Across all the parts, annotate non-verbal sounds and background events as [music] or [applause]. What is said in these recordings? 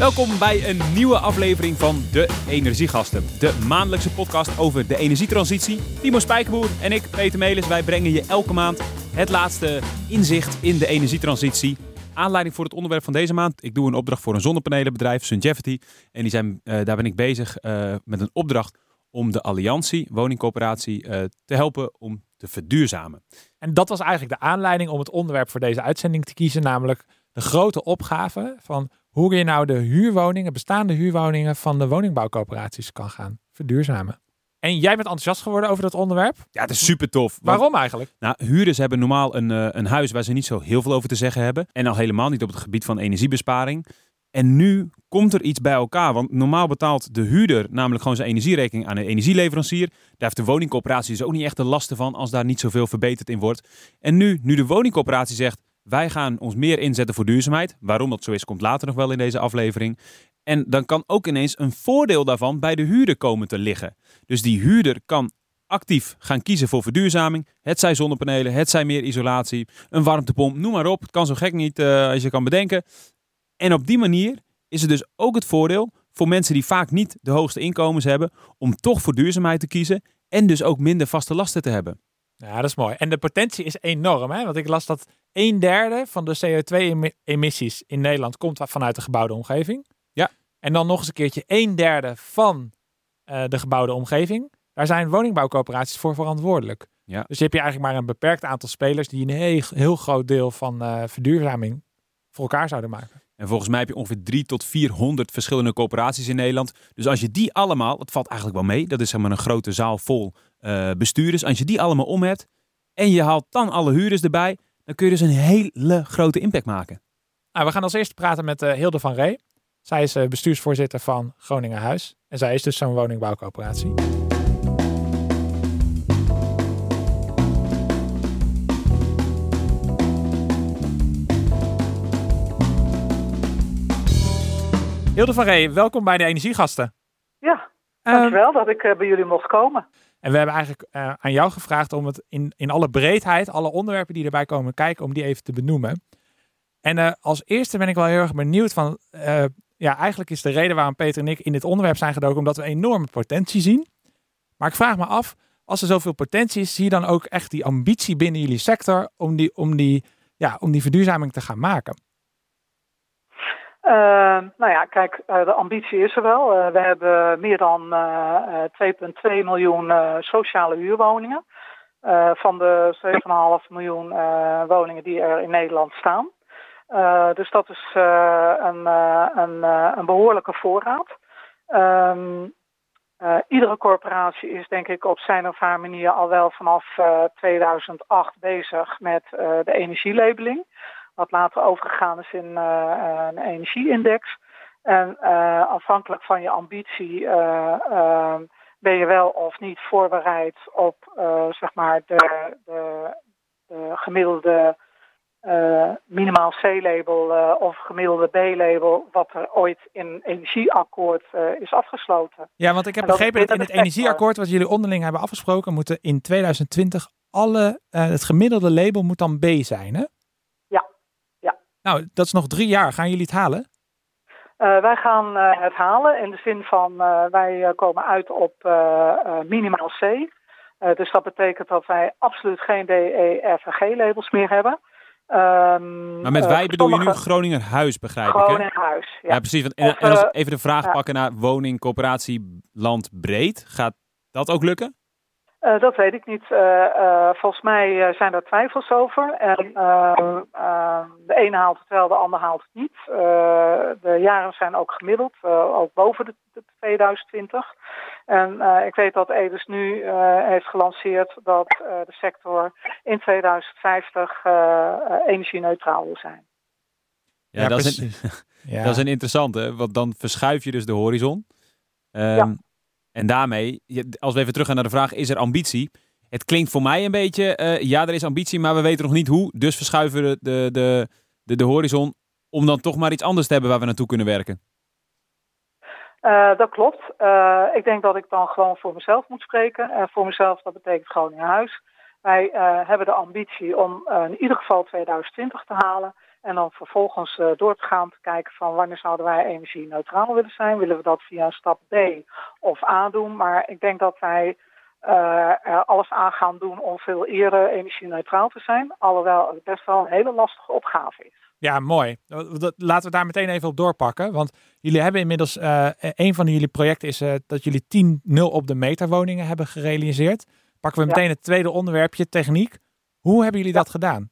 Welkom bij een nieuwe aflevering van De Energiegasten. De maandelijkse podcast over de energietransitie. Timo Spijkerboer en ik, Peter Melis, wij brengen je elke maand het laatste inzicht in de energietransitie. Aanleiding voor het onderwerp van deze maand. Ik doe een opdracht voor een zonnepanelenbedrijf, Sungevity. En die zijn, eh, daar ben ik bezig eh, met een opdracht om de Alliantie, woningcoöperatie, eh, te helpen om te verduurzamen. En dat was eigenlijk de aanleiding om het onderwerp voor deze uitzending te kiezen, namelijk de grote opgave van hoe je nou de huurwoningen, bestaande huurwoningen van de woningbouwcoöperaties kan gaan verduurzamen. En jij bent enthousiast geworden over dat onderwerp? Ja, het is super tof. want- Waarom eigenlijk? Nou, huurders hebben normaal een, eh, een huis waar ze niet zo heel veel over te zeggen hebben. En al helemaal niet op het gebied van energiebesparing. En nu komt er iets bij elkaar. Want normaal betaalt de huurder namelijk gewoon zijn energierekening aan een energieleverancier. Daar heeft de woningcoöperatie dus ook niet echt de lasten van als daar niet zoveel verbeterd in wordt. En nu, nu de woningcoöperatie zegt, wij gaan ons meer inzetten voor duurzaamheid. Waarom dat zo is, komt later nog wel in deze aflevering. En dan kan ook ineens een voordeel daarvan bij de huurder komen te liggen. Dus die huurder kan actief gaan kiezen voor verduurzaming. Het zij zonnepanelen, het zij meer isolatie, een warmtepomp, noem maar op. Het kan zo gek niet eh, als je kan bedenken. En op die manier is er dus ook het voordeel voor mensen die vaak niet de hoogste inkomens hebben, om toch voor duurzaamheid te kiezen en dus ook minder vaste lasten te hebben. Ja, dat is mooi. En de potentie is enorm, hè? Want ik las dat een derde van de CO2-emissies in Nederland komt vanuit de gebouwde omgeving. Ja. En dan nog eens een keertje een derde van eh, de gebouwde omgeving. Daar zijn woningbouwcoöperaties voor verantwoordelijk. Ja. Dus je hebt je eigenlijk maar een beperkt aantal spelers die een heel, heel groot deel van eh, verduurzaming voor elkaar zouden maken. En volgens mij heb je ongeveer 3 tot 400 verschillende coöperaties in Nederland. Dus als je die allemaal, het valt eigenlijk wel mee, dat is zeg maar een grote zaal vol eh, bestuurders. Als je die allemaal om hebt en je haalt dan alle huurders erbij, dan kun je dus een hele grote impact maken. Nou, we gaan als eerste praten met eh, Hilde van Ree. Zij is eh, bestuursvoorzitter van Groningen Huis. En zij is dus zo'n woningbouwcoöperatie. Hilde van Ree, welkom bij de Energiegasten. Ja, Ehm, dankjewel dat ik eh, bij jullie mocht komen. en we hebben eigenlijk eh, aan jou gevraagd om het in, in alle breedheid, alle onderwerpen die erbij komen kijken, om die even te benoemen. En eh, als eerste ben ik wel heel erg benieuwd van, ja, eigenlijk is de reden waarom Peter en ik in dit onderwerp zijn gedoken, omdat we enorme potentie zien. Maar ik vraag me af, als er zoveel potentie is, zie je dan ook echt die ambitie binnen jullie sector om die, om die, ja, om die verduurzaming te gaan maken? Eh, nou ja, kijk, eh, de ambitie is er wel. Eh, we hebben meer dan eh, eh, 2,2 miljoen sociale huurwoningen. van de 7,5 miljoen woningen die er in Nederland staan. Dus dat is een, een, een behoorlijke voorraad. Ehm, eh, iedere corporatie is denk ik op zijn of haar manier al wel vanaf eh, 2008 bezig met de energielabeling. Wat later overgegaan is in eh, een energieindex. En eh, afhankelijk van je ambitie eh, eh, ben je wel of niet voorbereid op zeg maar de, de, de gemiddelde minimaal C-label of gemiddelde B-label, wat er ooit in een energieakkoord is afgesloten. Ja, want ik heb begrepen dat in het energieakkoord wat jullie onderling hebben afgesproken, moeten in 2020 alle, het gemiddelde label moet dan B zijn, hè? Nou, dat is nog drie jaar. Gaan jullie het halen? Eh, wij gaan eh, het halen in de zin van eh, wij komen uit op minimaal C. Eh, dus dat betekent dat wij absoluut geen DE, F en G labels meer hebben. Ehm, Maar met wij bedoel je nu Groninger Huis, begrijp ik, in huis. Ja, Ja. precies. Want, en, Of, en als even de vraag pakken naar woning, coöperatie, land breed. Gaat dat ook lukken? Eh, dat weet ik niet. Eh, eh, volgens mij eh, zijn daar twijfels over. En ehm, ehm, de ene haalt het wel, de ander haalt het niet. Eh, de jaren zijn ook gemiddeld, eh, ook boven de, de 2020. En eh, ik weet dat Edis nu eh, heeft gelanceerd dat eh, de sector in 2050 eh, eh, energie-neutraal wil zijn. Ja, dat, is een, [laughs] Ja. dat is een interessante, want dan verschuif je dus de horizon. Ehm, Ja. En daarmee, als we even teruggaan naar de vraag, is er ambitie? Het klinkt voor mij een beetje, eh, ja, er is ambitie, maar we weten nog niet hoe. Dus verschuiven we de, de, de, de horizon om dan toch maar iets anders te hebben waar we naartoe kunnen werken. Eh, dat klopt. Eh, ik denk dat ik dan gewoon voor mezelf moet spreken. En voor mezelf, dat betekent gewoon in huis. Wij hebben de ambitie om in ieder geval 2020 te halen. En dan vervolgens uh, door te gaan te kijken van wanneer zouden wij energie-neutraal willen zijn. Willen we dat via stap B of A doen? Maar ik denk dat wij uh, er alles aan gaan doen om veel eerder energie-neutraal te zijn. Alhoewel het best wel een hele lastige opgave is. Ja, mooi. Laten we daar meteen even op doorpakken. Want jullie hebben inmiddels, uh, een van jullie projecten is uh, dat jullie 10 0 op de meter woningen hebben gerealiseerd. Pakken we meteen het tweede onderwerpje, techniek. Hoe hebben jullie dat gedaan?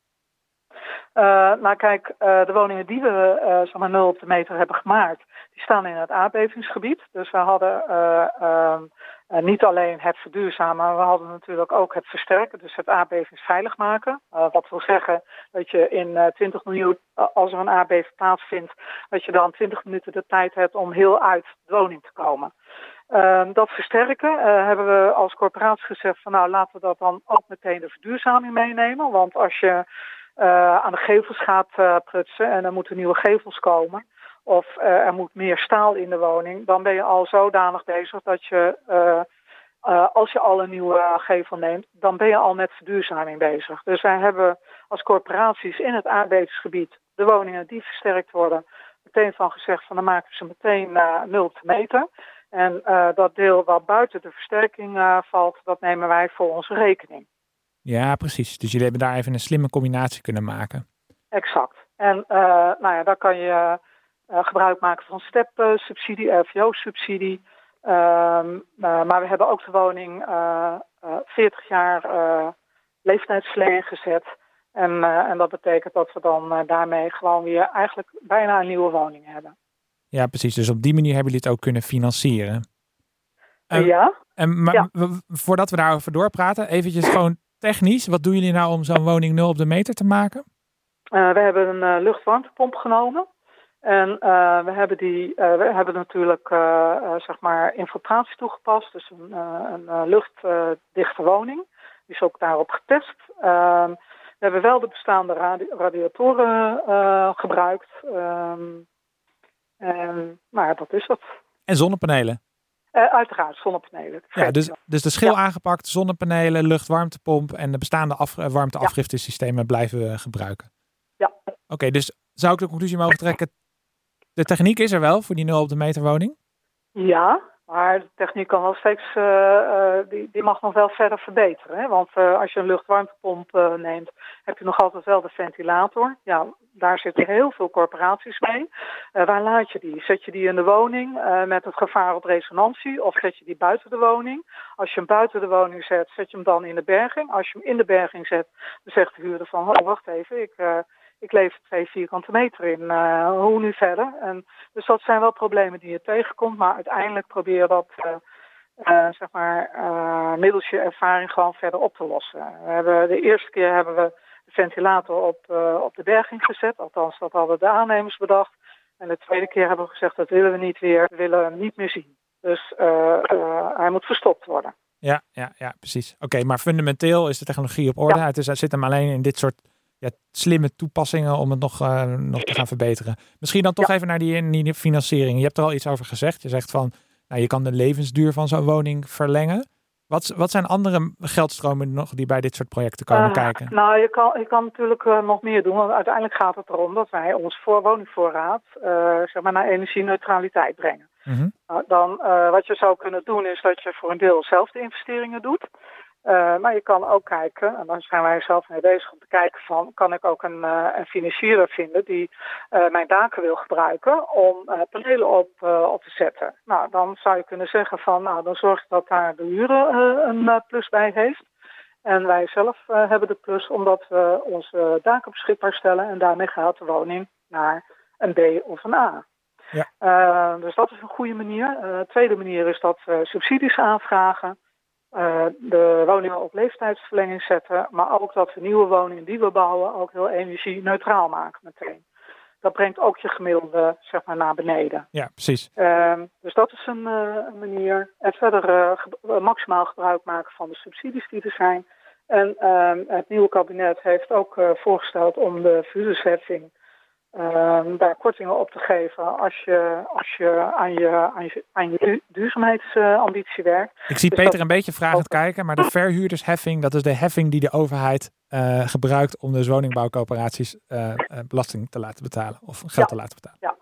Uh, nou kijk, de woningen die we zeg maar 0 op de meter hebben gemaakt, die staan in het aardbevingsgebied. Dus we hadden ehm, niet alleen het verduurzamen, maar we hadden natuurlijk ook het versterken, dus het aardbevingsveilig maken. Wat wil zeggen dat je in uh, 20 miljoen, als er een aardbeving plaatsvindt, dat je dan 20 minuten de tijd hebt om heel uit de woning te komen. Ehm, dat versterken hebben we als corporatie gezegd van nou laten we dat dan ook meteen de verduurzaming meenemen. Want als je aan de gevels gaat prutsen en er moeten nieuwe gevels komen, of uh, er moet meer staal in de woning, dan ben je al zodanig bezig dat je, uh, uh, als je al een nieuwe gevel neemt, dan ben je al met verduurzaming bezig. Dus wij hebben als corporaties in het aardbevingsgebied de woningen die versterkt worden, meteen van gezegd van dan maken we ze meteen nul op de meter. En dat deel wat buiten de versterking valt, dat nemen wij voor onze rekening. Ja, precies. Dus jullie hebben daar even een slimme combinatie kunnen maken. Exact. En nou ja, daar kan je uh, gebruik maken van STEP-subsidie, RVO-subsidie. Ehm, uh, maar we hebben ook de woning 40 eh, jaar leeftijdsverlenging gezet. En, en dat betekent dat we dan daarmee gewoon weer eigenlijk bijna een nieuwe woning hebben. Ja, precies. Dus op die manier hebben jullie het ook kunnen financieren. ja. En, maar ja. voordat we daarover doorpraten, eventjes gewoon technisch. Wat doen jullie nou om zo'n woning nul op de meter te maken? Uh, we hebben een uh, luchtwarmtepomp genomen. En uh, we hebben die, we hebben natuurlijk zeg maar infiltratie toegepast, dus een, een luchtdichte woning. Die is ook daarop getest. Ehm, we hebben wel de bestaande radi radiatoren gebruikt. Um, en, maar dat is het. En zonnepanelen? Uiteraard, zonnepanelen. Ja, dus, dus de schil ja. aangepakt, zonnepanelen, luchtwarmtepomp en de bestaande af, warmteafgiftesystemen ja. blijven we gebruiken. Ja. Oké, okay, dus zou ik de conclusie mogen trekken, de techniek is er wel voor die 0 op de meter woning? Ja, maar de techniek kan wel steeds, uh, uh, die, die mag nog wel verder verbeteren. Hè? Want uh, als je een luchtwarmtepomp neemt, heb je nog altijd wel de ventilator. Ja, daar zitten heel veel corporaties mee. waar laat je die? Zet je die in de woning met het gevaar op resonantie of zet je die buiten de woning? Als je hem buiten de woning zet, zet je hem dan in de berging. Als je hem in de berging zet, dan zegt de huurder van, oh, wacht even, ik ik leef twee vierkante meter in. Uh, hoe nu verder? En, dus dat zijn wel problemen die je tegenkomt, maar uiteindelijk probeer je dat uh, uh, zeg maar, middels je ervaring gewoon verder op te lossen. We hebben, de eerste keer hebben we de ventilator op, op de berging gezet, althans dat hadden de aannemers bedacht. En de tweede keer hebben we gezegd dat willen we niet weer, we willen hem niet meer zien. Dus hij moet verstopt worden. Ja, ja, ja precies. Oké, okay, maar fundamenteel is de technologie op orde. Ja. Het, is, het zit hem alleen in dit soort ja, slimme toepassingen om het nog, uh, nog te gaan verbeteren. Misschien dan toch ja. even naar die, die, financiering. Je hebt er al iets over gezegd. Je zegt van, nou, je kan de levensduur van zo'n woning verlengen. Wat, wat zijn andere geldstromen nog die bij dit soort projecten komen uh, kijken? Nou, je kan, je kan natuurlijk uh, nog meer doen. Want uiteindelijk gaat het erom dat wij ons voor woningvoorraad zeg maar naar energie-neutraliteit brengen. Mm -hmm. dan wat je zou kunnen doen is dat je voor een deel zelf de investeringen doet. Uh, maar je kan ook kijken, en daar zijn wij zelf mee bezig om te kijken van, kan ik ook een, uh, een vinden die uh, mijn daken wil gebruiken om panelen op, op te zetten. Nou, dan zou je kunnen zeggen van, nou, dan zorg ik dat daar de huur een plus bij heeft. En wij zelf hebben de plus omdat we onze daken beschikbaar stellen en daarmee gaat de woning naar een B of een A. Ja. dus dat is een goede manier. De tweede manier is dat we subsidies aanvragen. Uh, de woningen op leeftijdsverlenging zetten, maar ook dat we nieuwe woningen die we bouwen ook heel energie-neutraal maken meteen. Dat brengt ook je gemiddelde zeg maar, naar beneden. Ja, precies. Uh, dus dat is een, uh, een manier. En verder ge maximaal gebruik maken van de subsidies die er zijn. En ehm, het nieuwe kabinet heeft ook voorgesteld om de vuursheffing ehm, daar kortingen op te geven als je, als je aan je, aan je, aan je duurzaamheidsambitie werkt. Ik zie Dus Peter dat- een beetje vragend kijken, maar de verhuurdersheffing, dat is de heffing die de overheid eh, gebruikt om dus woningbouwcoöperaties eh, eh, belasting te laten betalen of geld Ja. te laten betalen.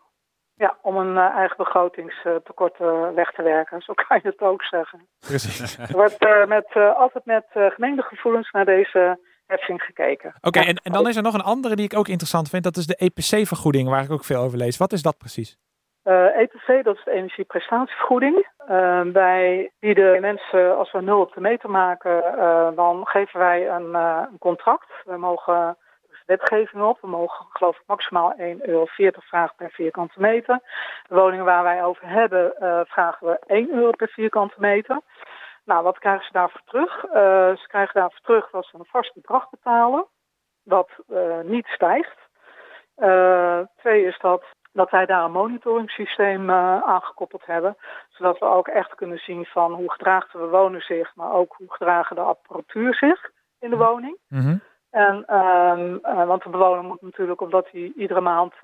Ja, om een eigen begrotingstekort weg te werken. Zo kan je het ook zeggen. Precies. Er wordt met, altijd met gemeende gevoelens naar deze heffing gekeken. Oké, Ja. en, en dan is er nog een andere die ik ook interessant vind. Dat is de EPC-vergoeding, waar ik ook veel over lees. Wat is dat precies? Eh, EPC, dat is de energieprestatievergoeding. Eh, wij bieden mensen, als we nul op de meter maken, eh, dan geven wij een, eh, een contract. We mogen, is wetgeving op, we mogen geloof ik maximaal 1,40 euro vragen per vierkante meter. De woningen waar wij over hebben, vragen we 1 euro per vierkante meter. Nou, wat krijgen ze daarvoor terug? Eh, ze krijgen daarvoor terug dat ze een vast bedrag betalen, wat eh, niet stijgt. Eh, twee is dat dat wij daar een monitoringssysteem aangekoppeld hebben. Zodat we ook echt kunnen zien van hoe gedraagt de bewoner zich, maar ook hoe gedragen de apparatuur zich in de woning. Mhm. En, ehm, eh, want de bewoner moet natuurlijk, omdat hij iedere maand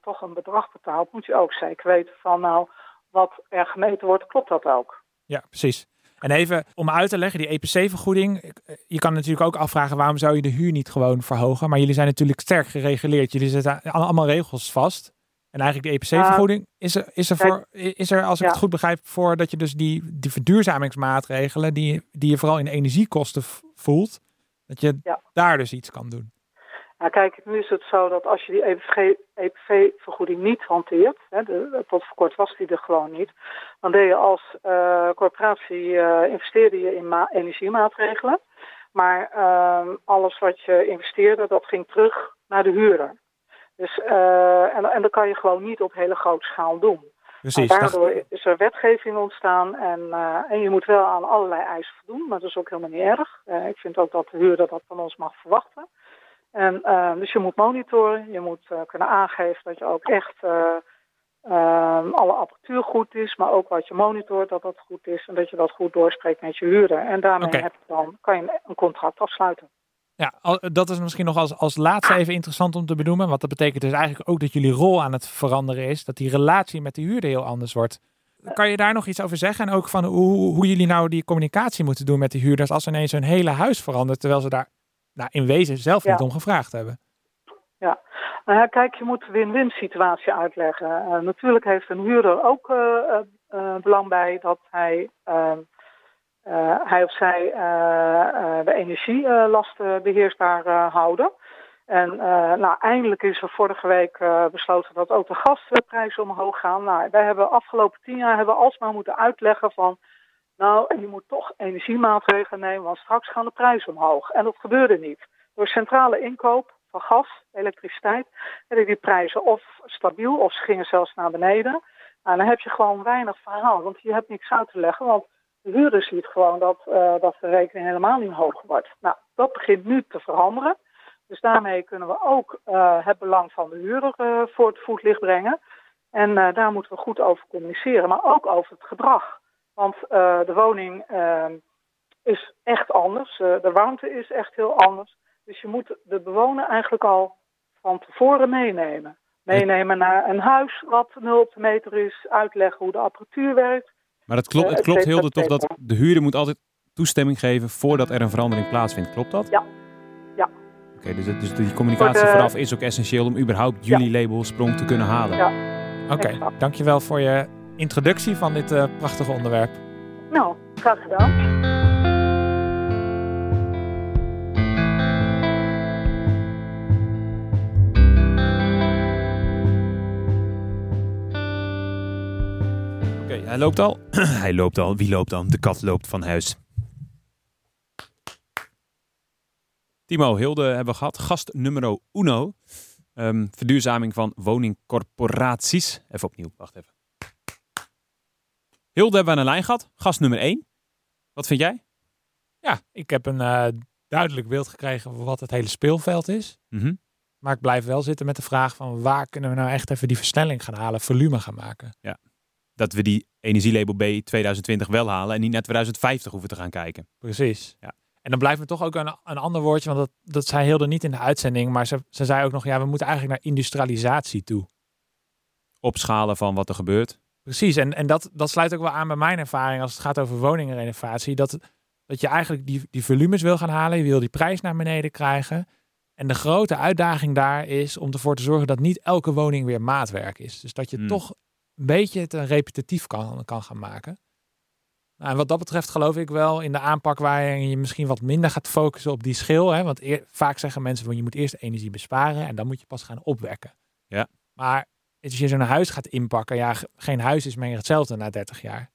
toch een bedrag betaalt, moet je ook zeker weten van nou, wat er gemeten wordt, klopt dat ook. Ja, precies. En even om uit te leggen, die EPC-vergoeding. eh, Je kan natuurlijk ook afvragen waarom zou je de huur niet gewoon verhogen. Maar jullie zijn natuurlijk sterk gereguleerd. Jullie zetten alle- allemaal regels vast. En eigenlijk de EPC-vergoeding is er, is er voor, is er, als ik ja. het goed begrijp, voor dat je dus die, die verduurzamingsmaatregelen die, die je vooral in energiekosten voelt, dat je Ja. daar dus iets kan doen. Nou, kijk, nu is het zo dat als je die E EPV-vergoeding niet hanteert, hè, de, tot voor kort was die er gewoon niet, dan deed je als eh, corporatie, eh, investeerde je in ma- energiemaatregelen. Maar ehm, alles wat je investeerde, dat ging terug naar de huurder. Dus, eh, en, en dat kan je gewoon niet op hele grote schaal doen. Precies. En daardoor is er wetgeving ontstaan en, en je moet wel aan allerlei eisen voldoen, maar dat is ook helemaal niet erg. Ik vind ook dat de huurder dat van ons mag verwachten. En, eh, dus je moet monitoren, je moet eh, kunnen aangeven dat je ook echt eh, ehm, alle apparatuur goed is, maar ook wat je monitort dat dat goed is en dat je dat goed doorspreekt met je huurder. En daarmee heb je dan, kan je een contract afsluiten. Ja, dat is misschien nog als, als laatste even interessant om te benoemen. Want dat betekent dus eigenlijk ook dat jullie rol aan het veranderen is. Dat die relatie met de huurder heel anders wordt. Kan je daar nog iets over zeggen? En ook van hoe, hoe jullie nou die communicatie moeten doen met die huurders als ineens hun hele huis verandert. Terwijl ze daar nou, in wezen zelf Ja. niet om gevraagd hebben. Nou ja, kijk, je moet de win-win situatie uitleggen. Eh, natuurlijk heeft een huurder ook eh, eh, belang bij dat hij, ehm, eh, hij of zij de energielasten beheersbaar eh, houden. En nou, eindelijk is er vorige week besloten dat ook de gasprijzen omhoog gaan. Nou, wij hebben afgelopen tien jaar hebben alsmaar moeten uitleggen van... nou, je moet toch energiemaatregelen nemen, want straks gaan de prijzen omhoog. En dat gebeurde niet. Door centrale inkoop van gas, elektriciteit, werden die prijzen of stabiel of ze gingen zelfs naar beneden. Nou, dan heb je gewoon weinig verhaal, want je hebt niks uit te leggen. Want de huurder ziet gewoon dat, eh, dat de rekening helemaal niet hoger wordt. Nou, dat begint nu te veranderen. Dus daarmee kunnen we ook eh, het belang van de huurder eh, voor het voetlicht brengen. En daar moeten we goed over communiceren, maar ook over het gedrag. Want eh, de woning eh, is echt anders, Eh, de warmte is echt heel anders. Dus je moet de bewoner eigenlijk al van tevoren meenemen. Meenemen naar een huis wat nul op de meter is, uitleggen hoe de apparatuur werkt. Maar het klopt, Eh, het et klopt et toch dat de huurder moet altijd toestemming geven voordat er een verandering plaatsvindt. Klopt dat? Ja. Ja. Oké, dus, dus die communicatie de- vooraf is ook essentieel om überhaupt jullie label sprong te kunnen halen. Ja. Oké, Exact. dankjewel voor je introductie van dit eh, prachtige onderwerp. Nou, graag gedaan. Oké, hij loopt al. [clears throat] hij loopt al. Wie loopt dan? De kat loopt van huis. Timo, Hilde hebben we gehad. Gast nummer uno. Ehm, verduurzaming van woningcorporaties. Even opnieuw, wacht even. Hilde hebben we aan de lijn gehad. Gast nummer 1. Wat vind jij? Ja, ik heb een eh, duidelijk beeld gekregen van wat het hele speelveld is. Mhm. Maar ik blijf wel zitten met de vraag van waar kunnen we nou echt even die versnelling gaan halen, volume gaan maken. Dat we die energielabel B 2020 wel halen en niet naar 2050 hoeven te gaan kijken. Precies. En dan blijft me toch ook een, een ander woordje, want dat, dat zei Hilde niet in de uitzending, maar ze, ze zei ook nog, ja, we moeten eigenlijk naar industrialisatie toe. Opschalen van wat er gebeurt. Precies, en, en dat, dat sluit ook wel aan bij mijn ervaring als het gaat over woningenrenovatie. Dat, dat je eigenlijk die, die volumes wil gaan halen, je wil die prijs naar beneden krijgen. En de grote uitdaging daar is om ervoor te zorgen dat niet elke woning weer maatwerk is. Dus dat je Hmm. toch een beetje het een repetitief kan, kan gaan maken. Nou, en wat dat betreft geloof ik wel in de aanpak waarin je misschien wat minder gaat focussen op die schil. Hè? Want eer- vaak zeggen mensen van je moet eerst energie besparen en dan moet je pas gaan opwekken. Ja. Maar als je zo'n huis gaat inpakken, ja, ge- geen huis is meer hetzelfde na 30 jaar.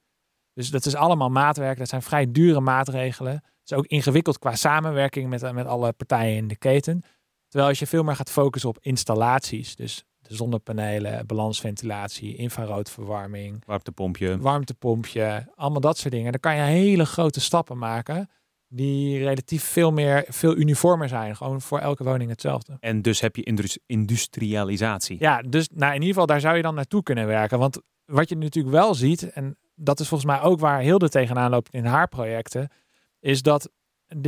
Dus dat is allemaal maatwerk. Dat zijn vrij dure maatregelen. Het is ook ingewikkeld qua samenwerking met, met alle partijen in de keten. Terwijl als je veel meer gaat focussen op installaties, dus de zonnepanelen, balansventilatie, infraroodverwarming, Warmtepompje. warmtepompje, allemaal dat soort dingen. Dan kan je hele grote stappen maken die relatief veel meer, veel uniformer zijn. Gewoon voor elke woning hetzelfde. En dus heb je indus- industrialisatie. Ja, dus nou, in ieder geval daar zou je dan naartoe kunnen werken. Want wat je natuurlijk wel ziet, en dat is volgens mij ook waar Hilde tegenaan loopt in haar projecten, is dat,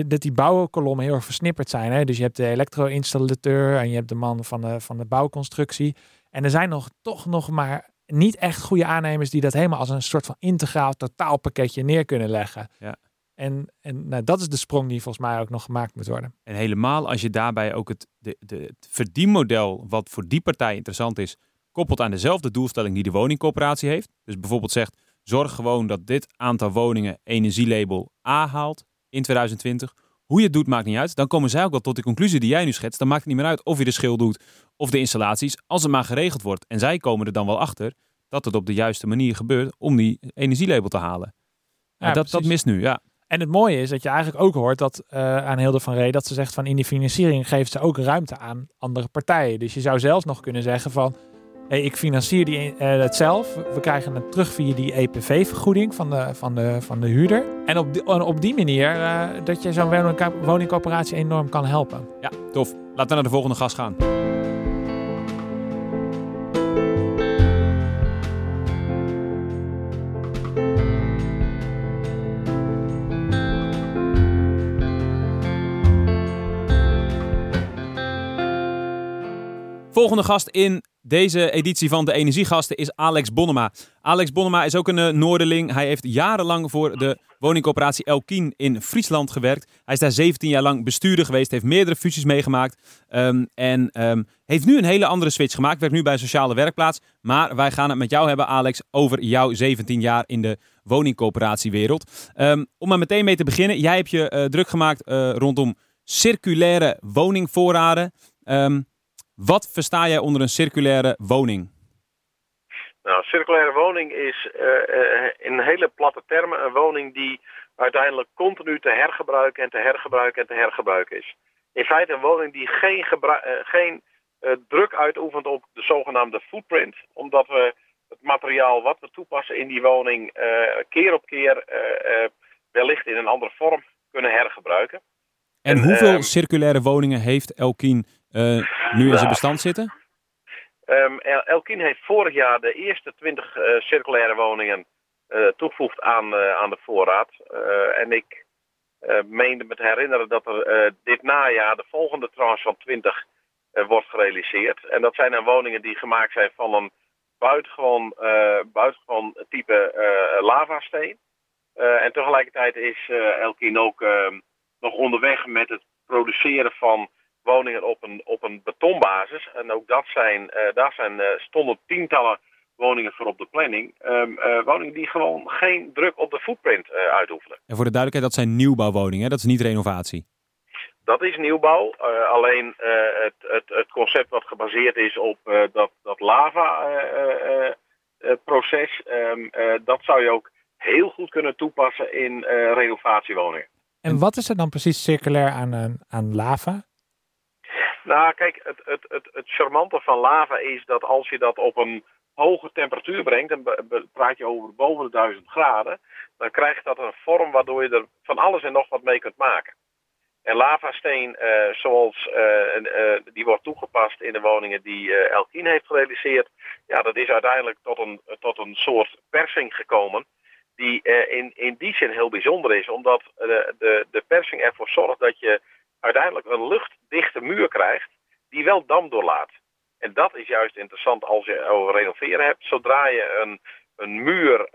dat die bouwkolommen heel erg versnipperd zijn. Hè? Dus je hebt de elektro-installateur en je hebt de man van de, van de bouwconstructie. En er zijn nog toch nog maar niet echt goede aannemers die dat helemaal als een soort van integraal totaalpakketje neer kunnen leggen. Ja. En, en nou, dat is de sprong die volgens mij ook nog gemaakt moet worden. En helemaal als je daarbij ook het, de, de, het verdienmodel, wat voor die partij interessant is, koppelt aan dezelfde doelstelling die de woningcoöperatie heeft. Dus bijvoorbeeld zegt, zorg gewoon dat dit aantal woningen energielabel A haalt in 2020. Hoe je het doet maakt niet uit. Dan komen zij ook wel tot de conclusie die jij nu schetst. Dan maakt het niet meer uit of je de schil doet of de installaties, als het maar geregeld wordt. En zij komen er dan wel achter dat het op de juiste manier gebeurt om die energielabel te halen. Ja, Ja, dat, dat mist nu, ja. En het mooie is dat je eigenlijk ook hoort dat eh, aan Hilde van Ree dat ze zegt van in die financiering geeft ze ook ruimte aan andere partijen. Dus je zou zelfs nog kunnen zeggen van hey, ik financier die, eh, het zelf. We krijgen het terug via die EPV-vergoeding van de, van, de, van de huurder. En op die, op die manier eh, dat je zo'n woning- woningcoöperatie enorm kan helpen. Ja, tof. Laten we naar de volgende gast gaan. Volgende gast in deze editie van de Energiegasten is Alex Bonnema. Alex Bonnema is ook een eh, Noorderling. Hij heeft jarenlang voor de woningcoöperatie Elkien in Friesland gewerkt. Hij is daar 17 jaar lang bestuurder geweest, heeft meerdere fusies meegemaakt. ehm, en ehm, heeft nu een hele andere switch gemaakt. Werkt nu bij een sociale werkplaats. Maar wij gaan het met jou hebben, Alex, over jouw 17 jaar in de woningcoöperatiewereld. Ehm, om maar meteen mee te beginnen. Jij hebt je eh, druk gemaakt eh, rondom circulaire woningvoorraden. Wat versta jij onder een circulaire woning? Nou, circulaire woning is eh, eh, in hele platte termen een woning die uiteindelijk continu te hergebruiken en te hergebruiken en te hergebruiken is. In feite een woning die geen, eh, geen druk uitoefent op de zogenaamde footprint, omdat we het materiaal wat we toepassen in die woning keer op keer wellicht in een andere vorm kunnen hergebruiken. En En, hoeveel ehm, circulaire woningen heeft Elkien nu in zijn bestand zitten? Ehm, El- Elkien heeft vorig jaar de eerste 20 eh, circulaire woningen eh, toegevoegd aan, eh, aan de voorraad. En ik meende me te herinneren dat er dit najaar de volgende tranche van 20 eh, wordt gerealiseerd. En dat zijn dan woningen die gemaakt zijn van een buitengewoon, buitengewoon type lavasteen. En tegelijkertijd is Elkien ook ehm, nog onderweg met het produceren van woningen op een, op een betonbasis. En ook dat zijn, eh, daar zijn, eh, stonden tientallen woningen voor op de planning. Ehm, eh, woningen die gewoon geen druk op de footprint eh, uitoefenen. En voor de duidelijkheid, dat zijn nieuwbouwwoningen, hè? dat is niet renovatie. Dat is nieuwbouw. eh, alleen eh, het, het, het concept wat gebaseerd is op eh, dat, dat lava-proces, ehm, dat zou je ook heel goed kunnen toepassen in eh, renovatiewoningen. En wat is er dan precies circulair aan, aan, aan lava? Nou, kijk, het, het, het, het charmante van lava is dat als je dat op een hoge temperatuur brengt, dan praat je over boven de 1000 graden, dan krijgt dat een vorm waardoor je er van alles en nog wat mee kunt maken. En lavasteen, eh, zoals eh, eh, die wordt toegepast in de woningen die Elkien heeft gerealiseerd, ja, dat is uiteindelijk tot een, tot een soort persing gekomen. die in, in die zin heel bijzonder is. Omdat de, de persing ervoor zorgt dat je uiteindelijk een luchtdichte muur krijgt die wel dam doorlaat. En dat is juist interessant als je over renoveren hebt. Zodra je een, een muur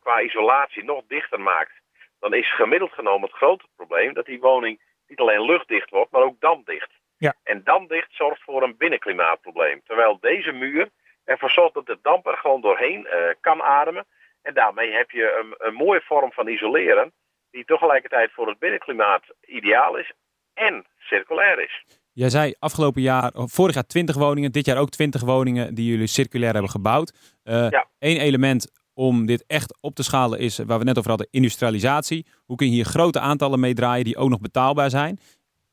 qua isolatie nog dichter maakt, dan is gemiddeld genomen het grote probleem dat die woning niet alleen luchtdicht wordt, maar ook damdicht. Ja. En damdicht zorgt voor een binnenklimaatprobleem. Terwijl deze muur ervoor zorgt dat de damp er gewoon doorheen uh, kan ademen. En daarmee heb je een, een mooie vorm van isoleren, die tegelijkertijd voor het binnenklimaat ideaal is en circulair is. Jij zei afgelopen jaar, vorig jaar 20 woningen, dit jaar ook 20 woningen die jullie circulair hebben gebouwd. Uh, ja. Eén element om dit echt op te schalen is, waar we net over hadden, industrialisatie. Hoe kun je hier grote aantallen mee draaien die ook nog betaalbaar zijn?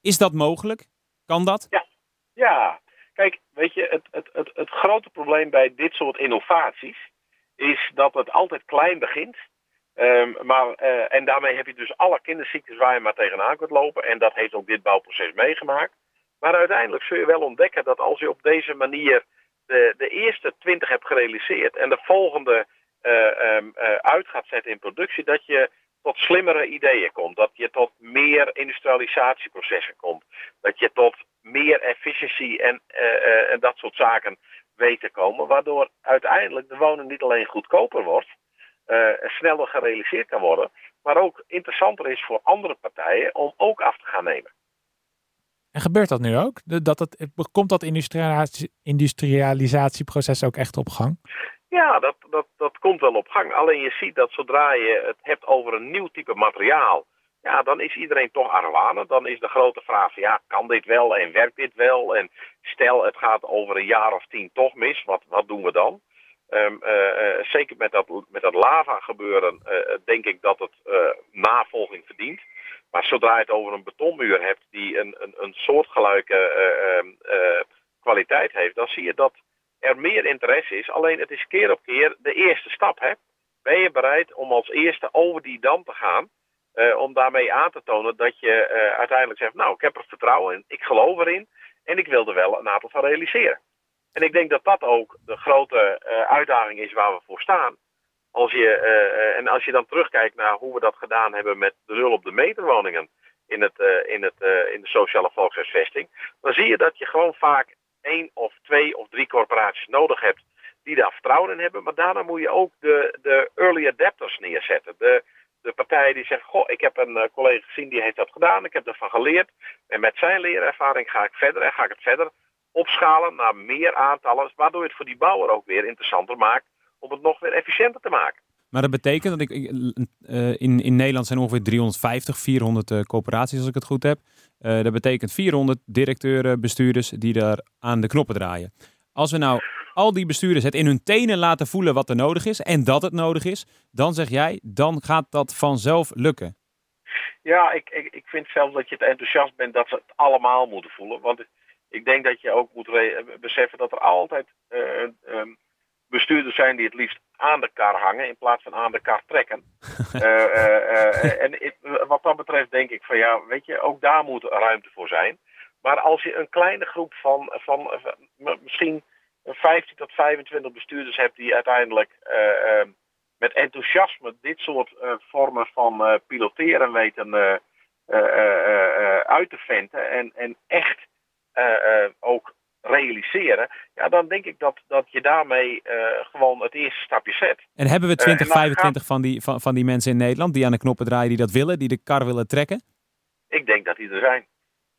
Is dat mogelijk? Kan dat? Ja, ja. kijk, weet je, het, het, het, het grote probleem bij dit soort innovaties is dat het altijd klein begint. Um, maar, uh, en daarmee heb je dus alle kinderziektes waar je maar tegenaan kunt lopen. En dat heeft ook dit bouwproces meegemaakt. Maar uiteindelijk zul je wel ontdekken dat als je op deze manier de, de eerste twintig hebt gerealiseerd en de volgende uh, um, uh, uit gaat zetten in productie, dat je tot slimmere ideeën komt. Dat je tot meer industrialisatieprocessen komt. Dat je tot meer efficiëntie en, en dat soort zaken weet te komen. Waardoor uiteindelijk de woning niet alleen goedkoper wordt, sneller gerealiseerd kan worden, maar ook interessanter is voor andere partijen om ook af te gaan nemen. En gebeurt dat nu ook? Dat het, komt dat industrialisatieproces ook echt op gang? Ja, dat, dat, dat komt wel op gang. Alleen je ziet dat zodra je het hebt over een nieuw type materiaal, ja, dan is iedereen toch arwanen. Dan is de grote vraag, ja, kan dit wel en werkt dit wel? En stel, het gaat over een jaar of tien toch mis, wat, wat doen we dan? Um, uh, uh, zeker met dat, met dat lava gebeuren, uh, denk ik dat het navolging verdient. Maar zodra je het over een betonmuur hebt die een, een, een soortgelijke ehm, kwaliteit heeft, dan zie je dat er meer interesse is. Alleen het is keer op keer de eerste stap. Hè? Ben je bereid om als eerste over die dam te gaan? Om daarmee aan te tonen dat je uiteindelijk zegt, nou, ik heb er vertrouwen in, ik geloof erin en ik wil er wel een aantal van realiseren. En ik denk dat dat ook de grote uh, uitdaging is waar we voor staan. Als je, en als je dan terugkijkt naar hoe we dat gedaan hebben met de nul op de meter woningen in, het, in, het, in de sociale volkshuisvesting, dan zie je dat je gewoon vaak één of twee of drie corporaties nodig hebt die daar vertrouwen in hebben. Maar daarna moet je ook de, de early adapters neerzetten. De, de partijen die zeggen, goh, ik heb een collega gezien die heeft dat gedaan, ik heb ervan geleerd. En met zijn leerervaring ga ik verder en ga ik het verder opschalen naar meer aantallen, waardoor het voor die bouwer ook weer interessanter maakt om het nog weer efficiënter te maken. Maar dat betekent dat ik uh, in, in Nederland zijn ongeveer 350, 400 uh, coöperaties als ik het goed heb. Uh, dat betekent 400 directeuren, bestuurders die daar aan de knoppen draaien. Als we nou al die bestuurders het in hun tenen laten voelen wat er nodig is en dat het nodig is, dan zeg jij, dan gaat dat vanzelf lukken. Ja, ik, ik, ik vind zelfs dat je het enthousiast bent dat ze het allemaal moeten voelen. Want ik denk dat je ook moet beseffen dat er altijd um, bestuurders zijn die het liefst aan de kar hangen in plaats van aan de kar trekken. uh, [laughs] uh, en it, wat dat betreft denk ik van ja, weet je, ook daar moet ruimte voor zijn. Maar als je een kleine groep van, van, van misschien 15 tot 25 bestuurders hebt die uiteindelijk met enthousiasme dit soort vormen van piloteren weten uit te venten en, en echt ook realiseren, ja, dan denk ik dat, dat je daarmee uh, gewoon het eerste stapje zet. En hebben we 20, uh, 25 van, die, van, van die mensen in Nederland die aan de knoppen draaien, die dat willen, die de kar willen trekken? Ik denk dat die er zijn.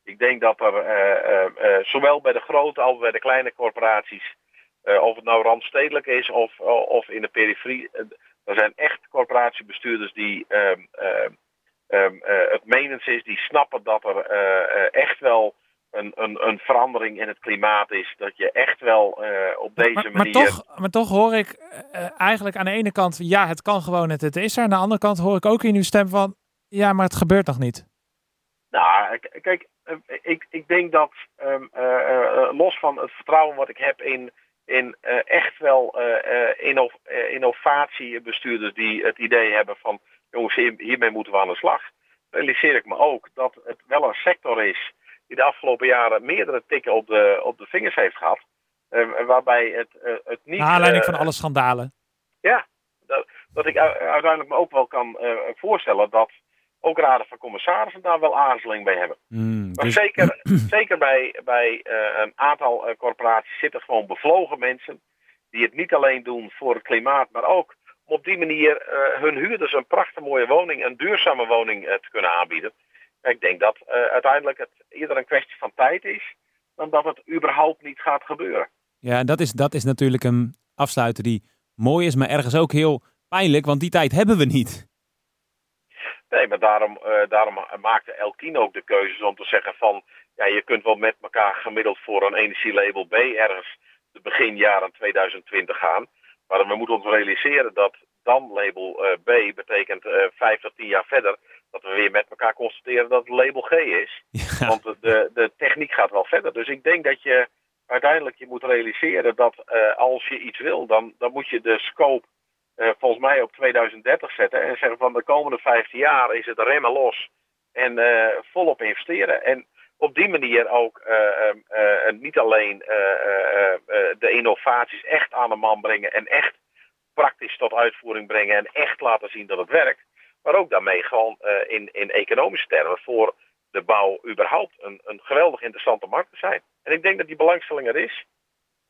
Ik denk dat er uh, zowel bij de grote als bij de kleine corporaties, of het nou randstedelijk is of, of in de periferie, er zijn echt corporatiebestuurders die ehm, ehm, het menens is, die snappen dat er echt wel een, een, een verandering in het klimaat is. Dat je echt wel uh, op deze maar, manier. Maar toch, maar toch hoor ik uh, eigenlijk aan de ene kant, ja, het kan gewoon, het, het is er. Aan de andere kant hoor ik ook in uw stem van, ja, maar het gebeurt nog niet. Nou, kijk, ik, ik denk dat um, uh, los van het vertrouwen wat ik heb in, in echt wel inno, innovatiebestuurders die het idee hebben van, jongens, hiermee moeten we aan de slag. Realiseer ik me ook dat het wel een sector is die de afgelopen jaren meerdere tikken op de, op de vingers heeft gehad. Uh, waarbij het, uh, het niet... Naar aanleiding uh, van alle schandalen. Ja, dat, dat ik uiteindelijk me ook wel kan voorstellen dat ook raden van commissarissen daar wel aarzeling bij hebben. Mm, Maar dus- zeker, [clears throat] zeker bij, bij eh, een aantal eh, corporaties zitten gewoon bevlogen mensen die het niet alleen doen voor het klimaat, maar ook om op die manier eh, hun huurders een prachtig mooie woning, een duurzame woning eh, te kunnen aanbieden. Ik denk dat eh, uiteindelijk het eerder een kwestie van tijd is dan dat het überhaupt niet gaat gebeuren. Ja, dat is, dat is natuurlijk een afsluiter die mooi is, maar ergens ook heel pijnlijk, want die tijd hebben we niet. Nee, maar daarom, eh, daarom maakte Elkien ook de keuzes om te zeggen van... ja, je kunt wel met elkaar gemiddeld voor een energielabel B ergens de begin jaren 2020 gaan. Maar we moeten ons realiseren dat dan label eh, B betekent vijf tot tien jaar verder... dat we weer met elkaar constateren dat het label G is. [laughs] Ja, Want de- de, techniek gaat wel verder. Dus ik denk dat je uiteindelijk je moet realiseren dat eh, als je iets wil... dan, dan moet je de scope eh, volgens mij op 2030 zetten en zeggen van de komende 15 jaar is het remmen los en eh, volop investeren. En op die manier ook eh, eh, eh, niet alleen de innovaties echt aan de man brengen en echt praktisch tot uitvoering brengen en echt laten zien dat het werkt. Maar ook daarmee gewoon eh, in, in economische termen voor de bouw überhaupt een, een geweldig interessante markt te zijn. En ik denk dat die belangstelling er is.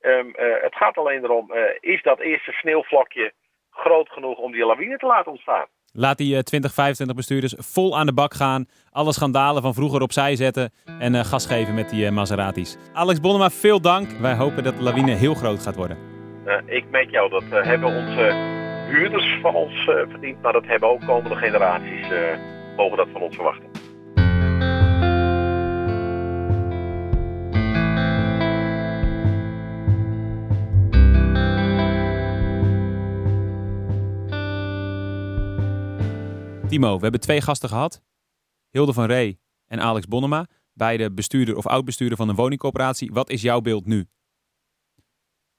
Ehm, eh, het gaat alleen erom, eh, is dat eerste sneeuwvlokje groot genoeg om die lawine te laten ontstaan? Laat die eh, 20, 25 bestuurders vol aan de bak gaan. Alle schandalen van vroeger opzij zetten. En eh, gas geven met die Maseratis. Alex Bonnema, veel dank. Wij hopen dat de lawine heel groot gaat worden. Ik met jou, dat hebben onze huurders van ons eh, verdiend, maar dat hebben ook komende generaties eh mogen dat van ons verwachten. Timo, we hebben twee gasten gehad. Hilde van Ree en Alex Bonnema. Beide bestuurder of oud-bestuurder van een woningcoöperatie. Wat is jouw beeld nu?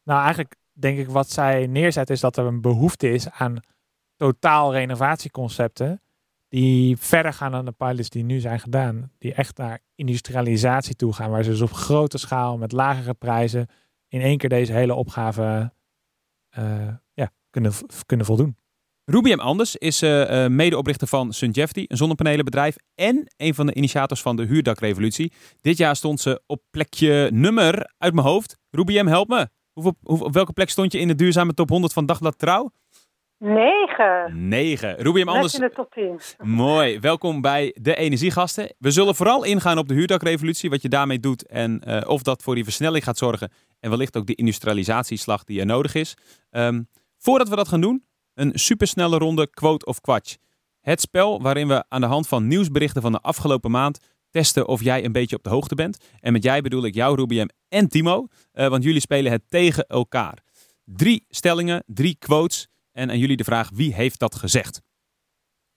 Nou, eigenlijk denk ik wat zij neerzet is dat er een behoefte is aan totaal renovatieconcepten die verder gaan dan de pilots die nu zijn gedaan. Die echt naar industrialisatie toe gaan, waar ze dus op grote schaal met lagere prijzen in één keer deze hele opgave eh, ja, kunnen, kunnen voldoen. M. Anders is eh, medeoprichter van Sunjefty, een zonnepanelenbedrijf. En een van de initiators van de huurdakrevolutie. Dit jaar stond ze op plekje nummer uit mijn hoofd. Ruby M, help me. Hoeveel, hoeveel- op welke plek stond je in de duurzame top 100 van Dagblad Trouw? Negen. 9. Ruby M. Net Anders, in de top 10. mooi. Welkom bij de Energiegasten. We zullen vooral ingaan op de huurdakrevolutie, wat je daarmee doet. En eh, of dat voor die versnelling gaat zorgen. En wellicht ook de industrialisatieslag die er nodig is. Ehm, voordat we dat gaan doen, een supersnelle ronde quote of quatsch. Het spel waarin we aan de hand van nieuwsberichten van de afgelopen maand testen of jij een beetje op de hoogte bent. En met jij bedoel ik jou, Ruby M. en Timo, eh, want jullie spelen het tegen elkaar. Drie stellingen, drie quotes en aan jullie de vraag wie heeft dat gezegd.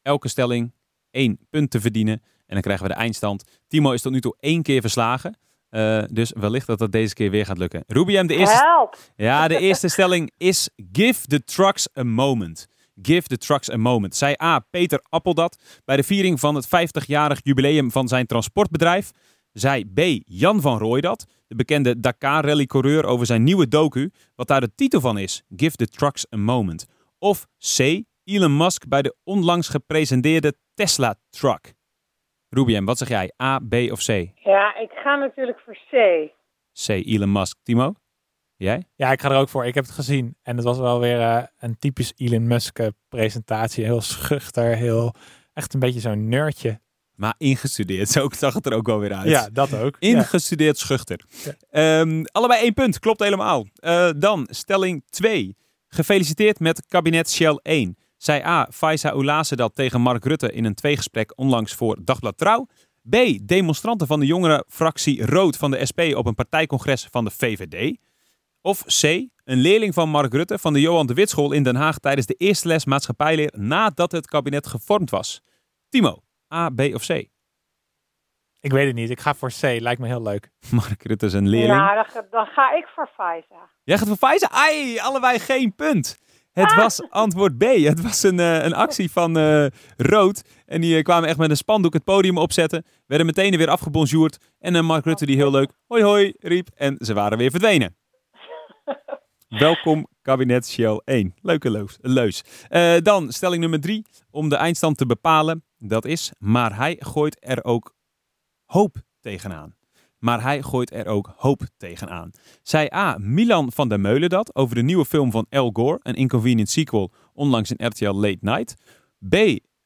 Elke stelling één punt te verdienen en dan krijgen we de eindstand. Timo is tot nu toe één keer verslagen. eh, dus wellicht dat dat deze keer weer gaat lukken. Ruby M, de eerste, Help. ja, de eerste stelling is give the trucks a moment. Give the trucks a moment. Zei A. Peter Appeldat bij de viering van het 50-jarig jubileum van zijn transportbedrijf. Zei B. Jan van Rooidat, de bekende Dakar rally-coureur over zijn nieuwe docu, wat daar de titel van is, Give the trucks a moment. Of C. Elon Musk bij de onlangs gepresenteerde Tesla truck. Ruby M, wat zeg jij? A, B of C? Ja, ik ga natuurlijk voor C. C. Elon Musk. Timo? Jij? Ja, ik ga er ook voor. Ik heb het gezien. En het was wel weer eh, een typisch Elon Musk eh, presentatie. Heel schuchter, heel echt een beetje zo'n nerdje. Maar ingestudeerd, zo zag het er ook wel weer uit. Ja, dat ook. Ja. Ingestudeerd schuchter. Ehm, allebei één punt, klopt helemaal. Eh, dan stelling 2. Gefeliciteerd met kabinet Shell 1. Zei A. Faiza Oulase dat tegen Mark Rutte in een tweegesprek onlangs voor Dagblad Trouw. B. Demonstranten van de jongere fractie Rood van de SP op een partijcongres van de VVD. Of C. Een leerling van Mark Rutte van de Johan de Witschool in Den Haag tijdens de eerste les maatschappijleer nadat het kabinet gevormd was. Timo, A, B of C? Ik weet het niet. Ik ga voor C. Lijkt me heel leuk. [laughs] Mark Rutte is een leerling. Ja, dan, ga- dan ga ik voor Faiza. Jij gaat voor Pfizer? Ai, allebei geen punt. Het was antwoord B. Het was een, eh, een actie van eh, Rood. En die eh, kwamen echt met een spandoek het podium opzetten. Werden meteen weer afgebonjourd. En eh, Mark Rutte die heel leuk hoi hoi riep. En ze waren weer verdwenen. Welkom Kabinet Shell 1. Leuke leus. Eh, dan stelling nummer 3. Om de eindstand te bepalen. Dat is, maar hij gooit er ook hoop tegenaan. Maar hij gooit er ook hoop tegenaan. Zei A. Milan van der Meulen dat over de nieuwe film van Al Gore, een inconvenient sequel, onlangs in RTL Late Night. B.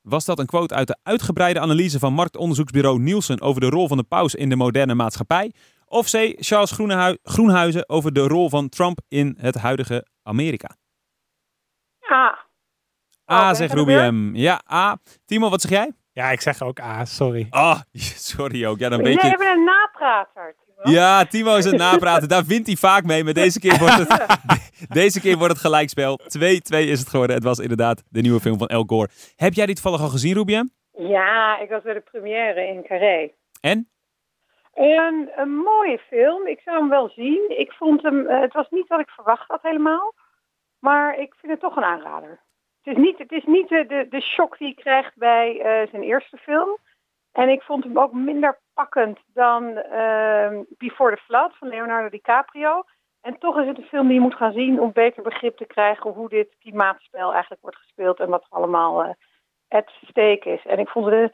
Was dat een quote uit de uitgebreide analyse van marktonderzoeksbureau Nielsen over de rol van de paus in de moderne maatschappij? Of C. Charles Groenhui- Groenhuizen over de rol van Trump in het huidige Amerika? Ah, A, ben zegt? Ruby M. Ja, A. Timo, wat zeg jij? Ja, ik zeg ook A, sorry. Ah, [laughs] sorry ook. Ja, dan weet jij bent een naprater. Timo. Ja, Timo is het napraten. Daar wint hij vaak mee. Maar deze keer wordt het, [laughs] deze keer wordt het gelijkspel. 2-2 is het geworden. Het was inderdaad de nieuwe film van El Gore. Heb jij die toevallig al gezien, Rubien? Ja, ik was bij de première in Carré. En? Een, een mooie film. Ik zou hem wel zien. Ik vond hem, eh, het was niet wat ik verwacht had helemaal. Maar ik vind het toch een aanrader. Het is niet, het is niet de, de, shock die je krijgt bij eh, zijn eerste film. En ik vond hem ook minder pakkend dan ehm, Before the Flood van Leonardo DiCaprio. En toch is het een film die je moet gaan zien om beter begrip te krijgen hoe dit klimaatspel eigenlijk wordt gespeeld en wat er allemaal eh at stake is. En ik vond er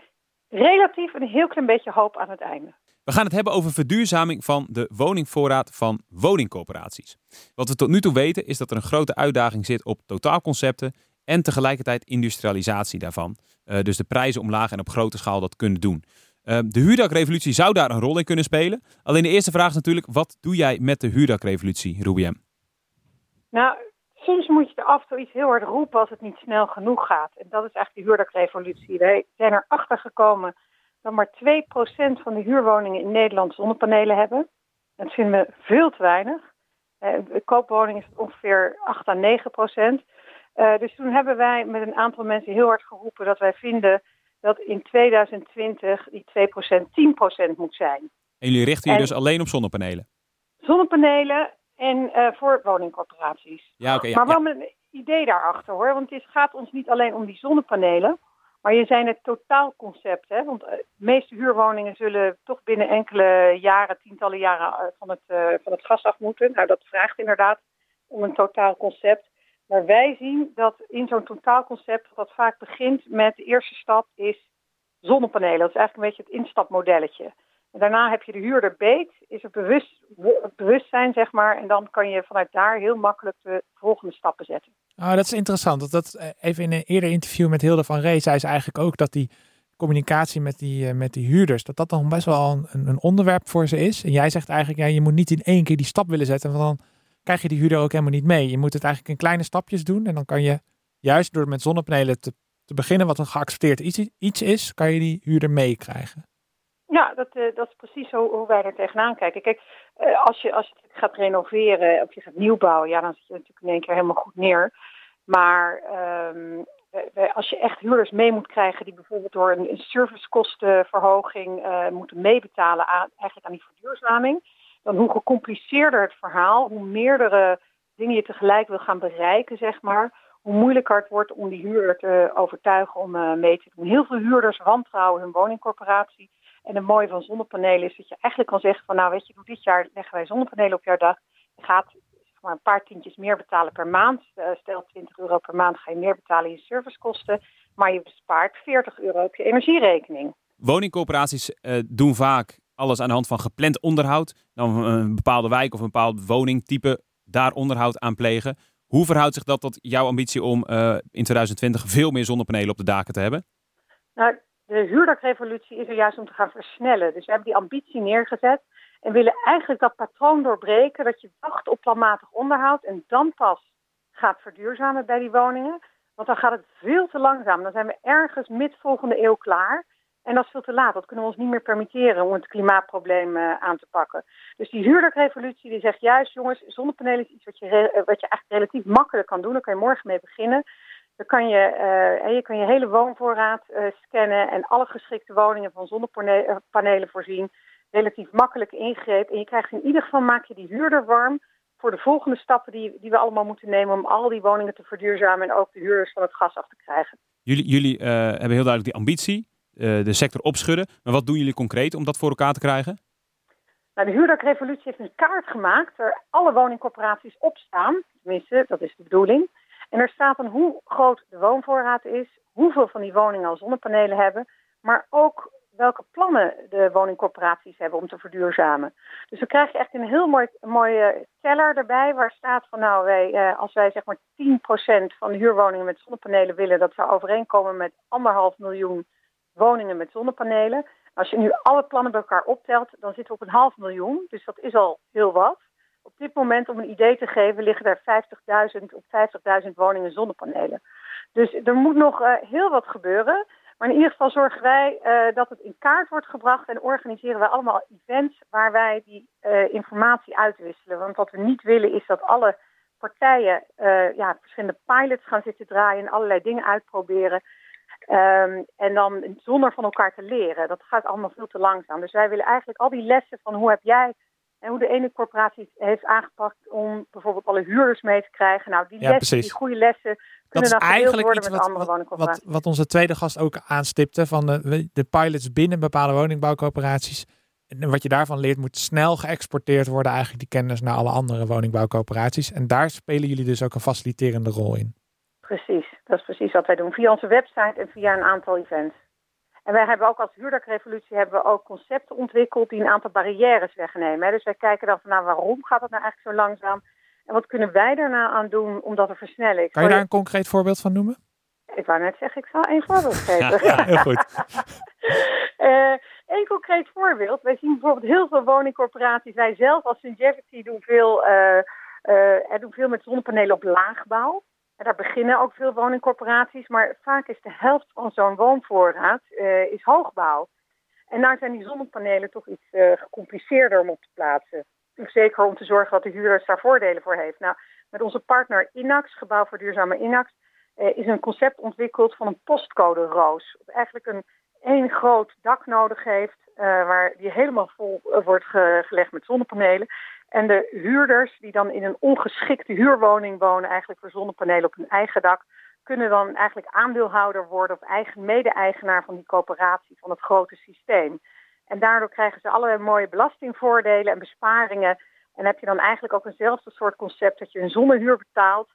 relatief een heel klein beetje hoop aan het einde. We gaan het hebben over verduurzaming van de woningvoorraad van woningcorporaties. Wat we tot nu toe weten is dat er een grote uitdaging zit op totaalconcepten en tegelijkertijd industrialisatie daarvan. Eh, dus de prijzen omlaag en op grote schaal dat kunnen doen. Eh, de huurdakrevolutie zou daar een rol in kunnen spelen. Alleen de eerste vraag is natuurlijk, wat doe jij met de huurdakrevolutie, Rubiem? Nou, soms moet je er af en toe iets heel hard roepen als het niet snel genoeg gaat. En dat is eigenlijk de huurdakrevolutie. We zijn erachter gekomen dat maar 2% van de huurwoningen in Nederland zonnepanelen hebben. Dat vinden we veel te weinig. Eh, de koopwoning is het ongeveer 8 à 9 procent. Eh, dus toen hebben wij met een aantal mensen heel hard geroepen dat wij vinden dat in 2020 die 2% 10% moet zijn. En jullie richten je En- dus alleen op zonnepanelen? Zonnepanelen en eh, voor woningcorporaties. Ja, oké. ja, maar ja. wel met een idee daarachter hoor. Want het gaat ons niet alleen om die zonnepanelen. Maar je zijn het totaalconcept. Hè? Want eh, de meeste huurwoningen zullen toch binnen enkele jaren, tientallen jaren eh, van het, eh, van het gas af moeten. Nou, dat vraagt inderdaad om een totaalconcept. Maar wij zien dat in zo'n totaalconcept, dat vaak begint met de eerste stap is zonnepanelen. Dat is eigenlijk een beetje het instapmodelletje. En daarna heb je de huurder beet, is er bewust, bewustzijn, zeg maar. En dan kan je vanuit daar heel makkelijk de volgende stappen zetten. Oh, dat is interessant. Dat, dat, eh, even in een eerder interview met Hilde van Ree zei ze eigenlijk ook dat die communicatie met die, eh, met die huurders, dat dat dan best wel een, een onderwerp voor ze is. En jij zegt eigenlijk, ja, je moet niet in één keer die stap willen zetten, want dan krijg je die huurder ook helemaal niet mee. Je moet het eigenlijk in kleine stapjes doen en dan kan je juist door met zonnepanelen te, te beginnen, wat een geaccepteerd iets, iets is, kan je die huurder meekrijgen. Ja, dat, eh, dat is precies zo, hoe wij er tegenaan kijken. Kijk, eh, als, je, als je gaat renoveren of je gaat nieuwbouwen, ja, dan zit je natuurlijk in één keer helemaal goed neer. Maar ehm, als je echt huurders mee moet krijgen die bijvoorbeeld door een, servicekostenverhoging eh, moeten meebetalen aan, eigenlijk aan die verduurzaming, dan hoe gecompliceerder het verhaal, hoe meerdere dingen je tegelijk wil gaan bereiken, zeg maar, hoe moeilijker het wordt om die huurder te overtuigen om mee te doen. Heel veel huurders wantrouwen hun woningcorporatie. En het mooie van zonnepanelen is dat je eigenlijk kan zeggen van nou weet je, dit jaar leggen wij zonnepanelen op jouw dak. Je gaat zeg maar, een paar tientjes meer betalen per maand. Eh, stel 20 euro per maand ga je meer betalen in servicekosten. Maar je bespaart 40 euro op je energierekening. Woningcorporaties eh, doen vaak alles aan de hand van gepland onderhoud. Dan een bepaalde wijk of een bepaald woningtype daar onderhoud aan plegen. Hoe verhoudt zich dat tot jouw ambitie om eh, in 2020 veel meer zonnepanelen op de daken te hebben? Nou, de huurdakrevolutie is er juist om te gaan versnellen. Dus we hebben die ambitie neergezet en willen eigenlijk dat patroon doorbreken dat je wacht op planmatig onderhoud en dan pas gaat verduurzamen bij die woningen. Want dan gaat het veel te langzaam. Dan zijn we ergens mid volgende eeuw klaar. En dat is veel te laat. Dat kunnen we ons niet meer permitteren om het klimaatprobleem uh, aan te pakken. Dus die huurdakrevolutie die zegt juist, jongens, zonnepanelen is iets wat je, wat je eigenlijk relatief makkelijk kan doen. Daar kan je morgen mee beginnen. Dan kan je, uh, je, kan je hele woonvoorraad uh, scannen en alle geschikte woningen van zonnepanelen voorzien. Relatief makkelijk ingreep. En je krijgt in ieder geval, maak je die huurder warm voor de volgende stappen die, die we allemaal moeten nemen om al die woningen te verduurzamen en ook de huurders van het gas af te krijgen. Jullie, jullie uh, hebben heel duidelijk die ambitie, de sector opschudden. Maar wat doen jullie concreet om dat voor elkaar te krijgen? Nou, de huurdakrevolutie heeft een kaart gemaakt waar alle woningcorporaties op staan. tenminste, dat is de bedoeling. En er staat dan hoe groot de woonvoorraad is, hoeveel van die woningen al zonnepanelen hebben, maar ook welke plannen de woningcorporaties hebben om te verduurzamen. Dus dan krijg je echt een heel mooi, mooie teller erbij waar staat van nou, wij, eh, als wij zeg maar 10% van de huurwoningen met zonnepanelen willen, dat we overeenkomen met anderhalf miljoen woningen met zonnepanelen. Als je nu alle plannen bij elkaar optelt, dan zitten we op een half miljoen. Dus dat is al heel wat. Op dit moment, om een idee te geven, liggen er 50.000 op 50.000 woningen zonnepanelen. Dus er moet nog uh, heel wat gebeuren. Maar in ieder geval zorgen wij uh, dat het in kaart wordt gebracht en organiseren we allemaal events waar wij die uh, informatie uitwisselen. Want wat we niet willen is dat alle partijen ja, verschillende pilots gaan zitten draaien en allerlei dingen uitproberen. Um, en dan zonder van elkaar te leren. Dat gaat allemaal veel te langzaam. Dus wij willen eigenlijk al die lessen van hoe heb jij en hoe de ene corporatie heeft aangepakt om bijvoorbeeld alle huurders mee te krijgen. Nou, die lessen, die goede lessen, kunnen dan gedeeld worden met wat, andere woningcorporaties. Wat, wat onze tweede gast ook aanstipte, van de, de pilots binnen bepaalde woningbouwcorporaties. En wat je daarvan leert, moet snel geëxporteerd worden, eigenlijk die kennis naar alle andere woningbouwcorporaties. En daar spelen jullie dus ook een faciliterende rol in. Precies, dat is precies wat wij doen. Via onze website en via een aantal events. En wij hebben ook als huurdakrevolutie hebben we ook concepten ontwikkeld die een aantal barrières wegnemen. Dus wij kijken dan van nou waarom gaat het nou eigenlijk zo langzaam? En wat kunnen wij daarna aan doen om dat te versnellen? Kan je daar een concreet voorbeeld van noemen? Ik wou net zeggen, ik zal één voorbeeld geven. Ja, heel goed. [laughs] uh, een concreet voorbeeld. Wij zien bijvoorbeeld heel veel woningcorporaties. Wij zelf als Singevity doen veel, uh, uh, doen veel met zonnepanelen op laagbouw. Daar beginnen ook veel woningcorporaties, maar vaak is de helft van zo'n woonvoorraad uh, is hoogbouw. En daar zijn die zonnepanelen toch iets uh, gecompliceerder om op te plaatsen. Zeker om te zorgen dat de huurders daar voordelen voor heeft. Nou, met onze partner Inax, Gebouw voor Duurzame Inax, uh, is een concept ontwikkeld van een postcode roos. Wat eigenlijk een één groot dak nodig heeft, waar die helemaal vol wordt ge gelegd met zonnepanelen. En de huurders die dan in een ongeschikte huurwoning wonen, eigenlijk voor zonnepanelen op hun eigen dak, kunnen dan eigenlijk aandeelhouder worden of eigen mede-eigenaar van die coöperatie, van het grote systeem. En daardoor krijgen ze allerlei mooie belastingvoordelen en besparingen. En heb je dan eigenlijk ook eenzelfde soort concept dat je een zonnehuur betaalt,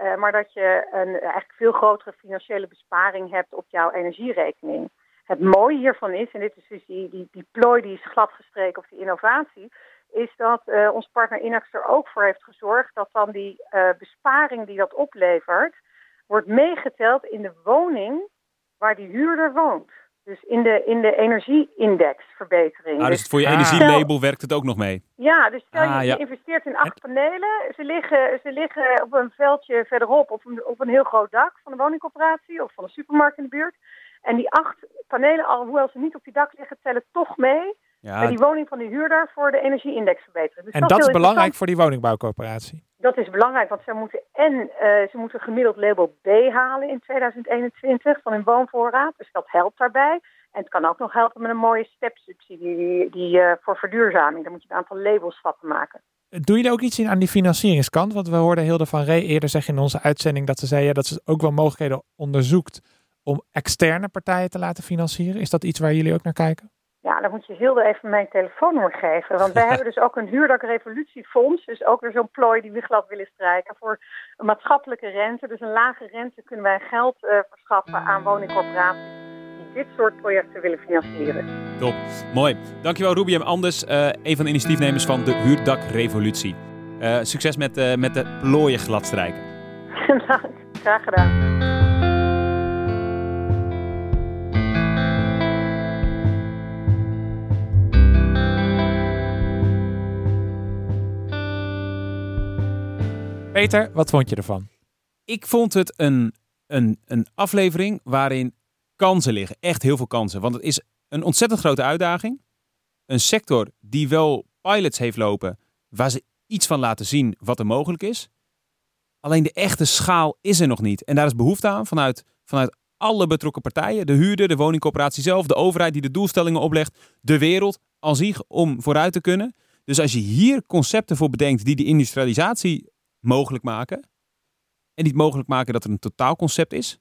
uh, maar dat je een eigenlijk veel grotere financiële besparing hebt op jouw energierekening. Het mooie hiervan is, en dit is dus die, die, die plooi die is gladgestreken of die innovatie, is dat uh, ons partner Inax er ook voor heeft gezorgd dat dan die uh, besparing die dat oplevert, wordt meegeteld in de woning waar die huurder woont. Dus in de, in de energieindexverbetering. Ah, dus voor je ah. energielabel werkt het ook nog mee? Ja, dus stel ah, je, ja. je investeert in acht panelen. Ze liggen, ze liggen op een veldje verderop op een, op een heel groot dak van een woningcorporatie of van een supermarkt in de buurt. En die acht panelen, al hoewel ze niet op die dak liggen, tellen toch mee ja. bij die woning van de huurder voor de energieindex verbeteren. Dus en dat, dat is belangrijk voor die woningbouwcoöperatie? Dat is belangrijk, want ze moeten en uh, ze moeten gemiddeld label B halen in 2021 van hun woonvoorraad. Dus dat helpt daarbij. En het kan ook nog helpen met een mooie stepsubsidie die, die uh, voor verduurzaming. Dan moet je een aantal labelstappen maken. Doe je er ook iets in aan die financieringskant? Want we hoorden Hilde van Ree eerder zeggen in onze uitzending dat ze zei ja, dat ze ook wel mogelijkheden onderzoekt om externe partijen te laten financieren. Is dat iets waar jullie ook naar kijken? Ja, dan moet je Hilde even mijn telefoonnummer geven. Want wij [laughs] hebben dus ook een huurdakrevolutiefonds. Dus ook weer zo'n plooi die we glad willen strijken. Voor een maatschappelijke rente. Dus een lage rente kunnen wij geld uh, verschaffen aan woningcorporaties die dit soort projecten willen financieren. Top, mooi. Dankjewel Ruby Anders, uh, een van de initiatiefnemers van de Huurdakrevolutie. Uh, succes met, met de plooien gladstrijken. Dank, [laughs] graag gedaan. Peter, wat vond je ervan? Ik vond het een, een, een aflevering waarin kansen liggen. Echt heel veel kansen. Want het is een ontzettend grote uitdaging. Een sector die wel pilots heeft lopen, waar ze iets van laten zien wat er mogelijk is. Alleen de echte schaal is er nog niet. En daar is behoefte aan vanuit, vanuit alle betrokken partijen. De huurder, de woningcorporatie zelf, de overheid die de doelstellingen oplegt, de wereld als zich om vooruit te kunnen. Dus als je hier concepten voor bedenkt die de industrialisatie mogelijk maken. En niet mogelijk maken dat er een totaalconcept is.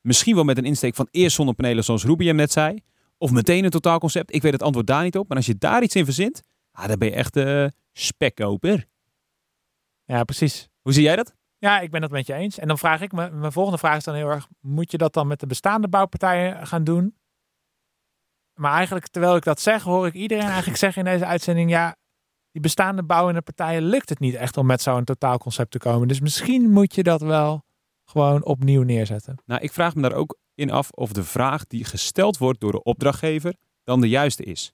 Misschien wel met een insteek van eerst zonnepanelen zoals Ruby hem net zei. Of meteen een totaalconcept. Ik weet het antwoord daar niet op. Maar als je daar iets in verzint, ah, dan ben je echt uh, spekkoper. Ja, precies. Hoe zie jij dat? Ja, ik ben het met je eens. En dan vraag ik me, mijn volgende vraag is dan heel erg, moet je dat dan met de bestaande bouwpartijen gaan doen? Maar eigenlijk, terwijl ik dat zeg, hoor ik iedereen eigenlijk zeggen in deze uitzending, ja, die bestaande bouwende partijen lukt het niet echt om met zo'n totaalconcept te komen. Dus misschien moet je dat wel gewoon opnieuw neerzetten. Nou, ik vraag me daar ook in af of de vraag die gesteld wordt door de opdrachtgever dan de juiste is.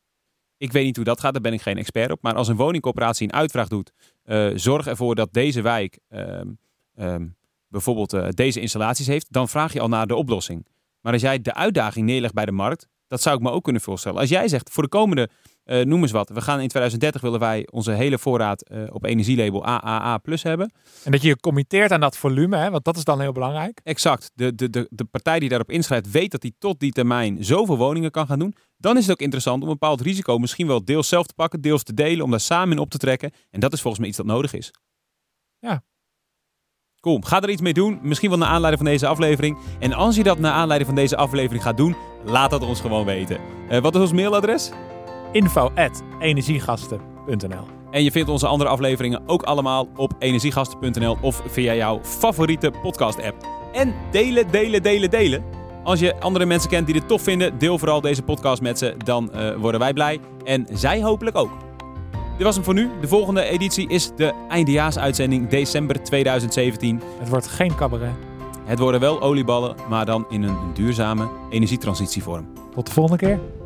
Ik weet niet hoe dat gaat, daar ben ik geen expert op. Maar als een woningcorporatie een uitvraag doet, uh, zorg ervoor dat deze wijk uh, um, bijvoorbeeld uh, deze installaties heeft, dan vraag je al naar de oplossing. Maar als jij de uitdaging neerlegt bij de markt, dat zou ik me ook kunnen voorstellen. Als jij zegt, voor de komende, uh, noem eens wat, we gaan in 2030 willen wij onze hele voorraad uh, op energielabel AAA plus hebben. En dat je je committeert aan dat volume, hè? want dat is dan heel belangrijk. Exact. De, de, de, de partij die daarop inschrijft weet dat hij tot die termijn zoveel woningen kan gaan doen. Dan is het ook interessant om een bepaald risico misschien wel deels zelf te pakken, deels te delen, om daar samen in op te trekken. En dat is volgens mij iets dat nodig is. Ja, Cool. Ga er iets mee doen. Misschien wel naar aanleiding van deze aflevering. En als je dat naar aanleiding van deze aflevering gaat doen, laat dat ons gewoon weten. Uh, wat is ons mailadres? Info at energiegasten.nl En je vindt onze andere afleveringen ook allemaal op energiegasten.nl of via jouw favoriete podcast app. En delen, delen, delen, delen. Als je andere mensen kent die dit tof vinden, deel vooral deze podcast met ze. Dan uh, worden wij blij. En zij hopelijk ook. Dit was hem voor nu. De volgende editie is de eindejaarsuitzending december 2017. Het wordt geen cabaret. Het worden wel olieballen, maar dan in een duurzame energietransitievorm. Tot de volgende keer.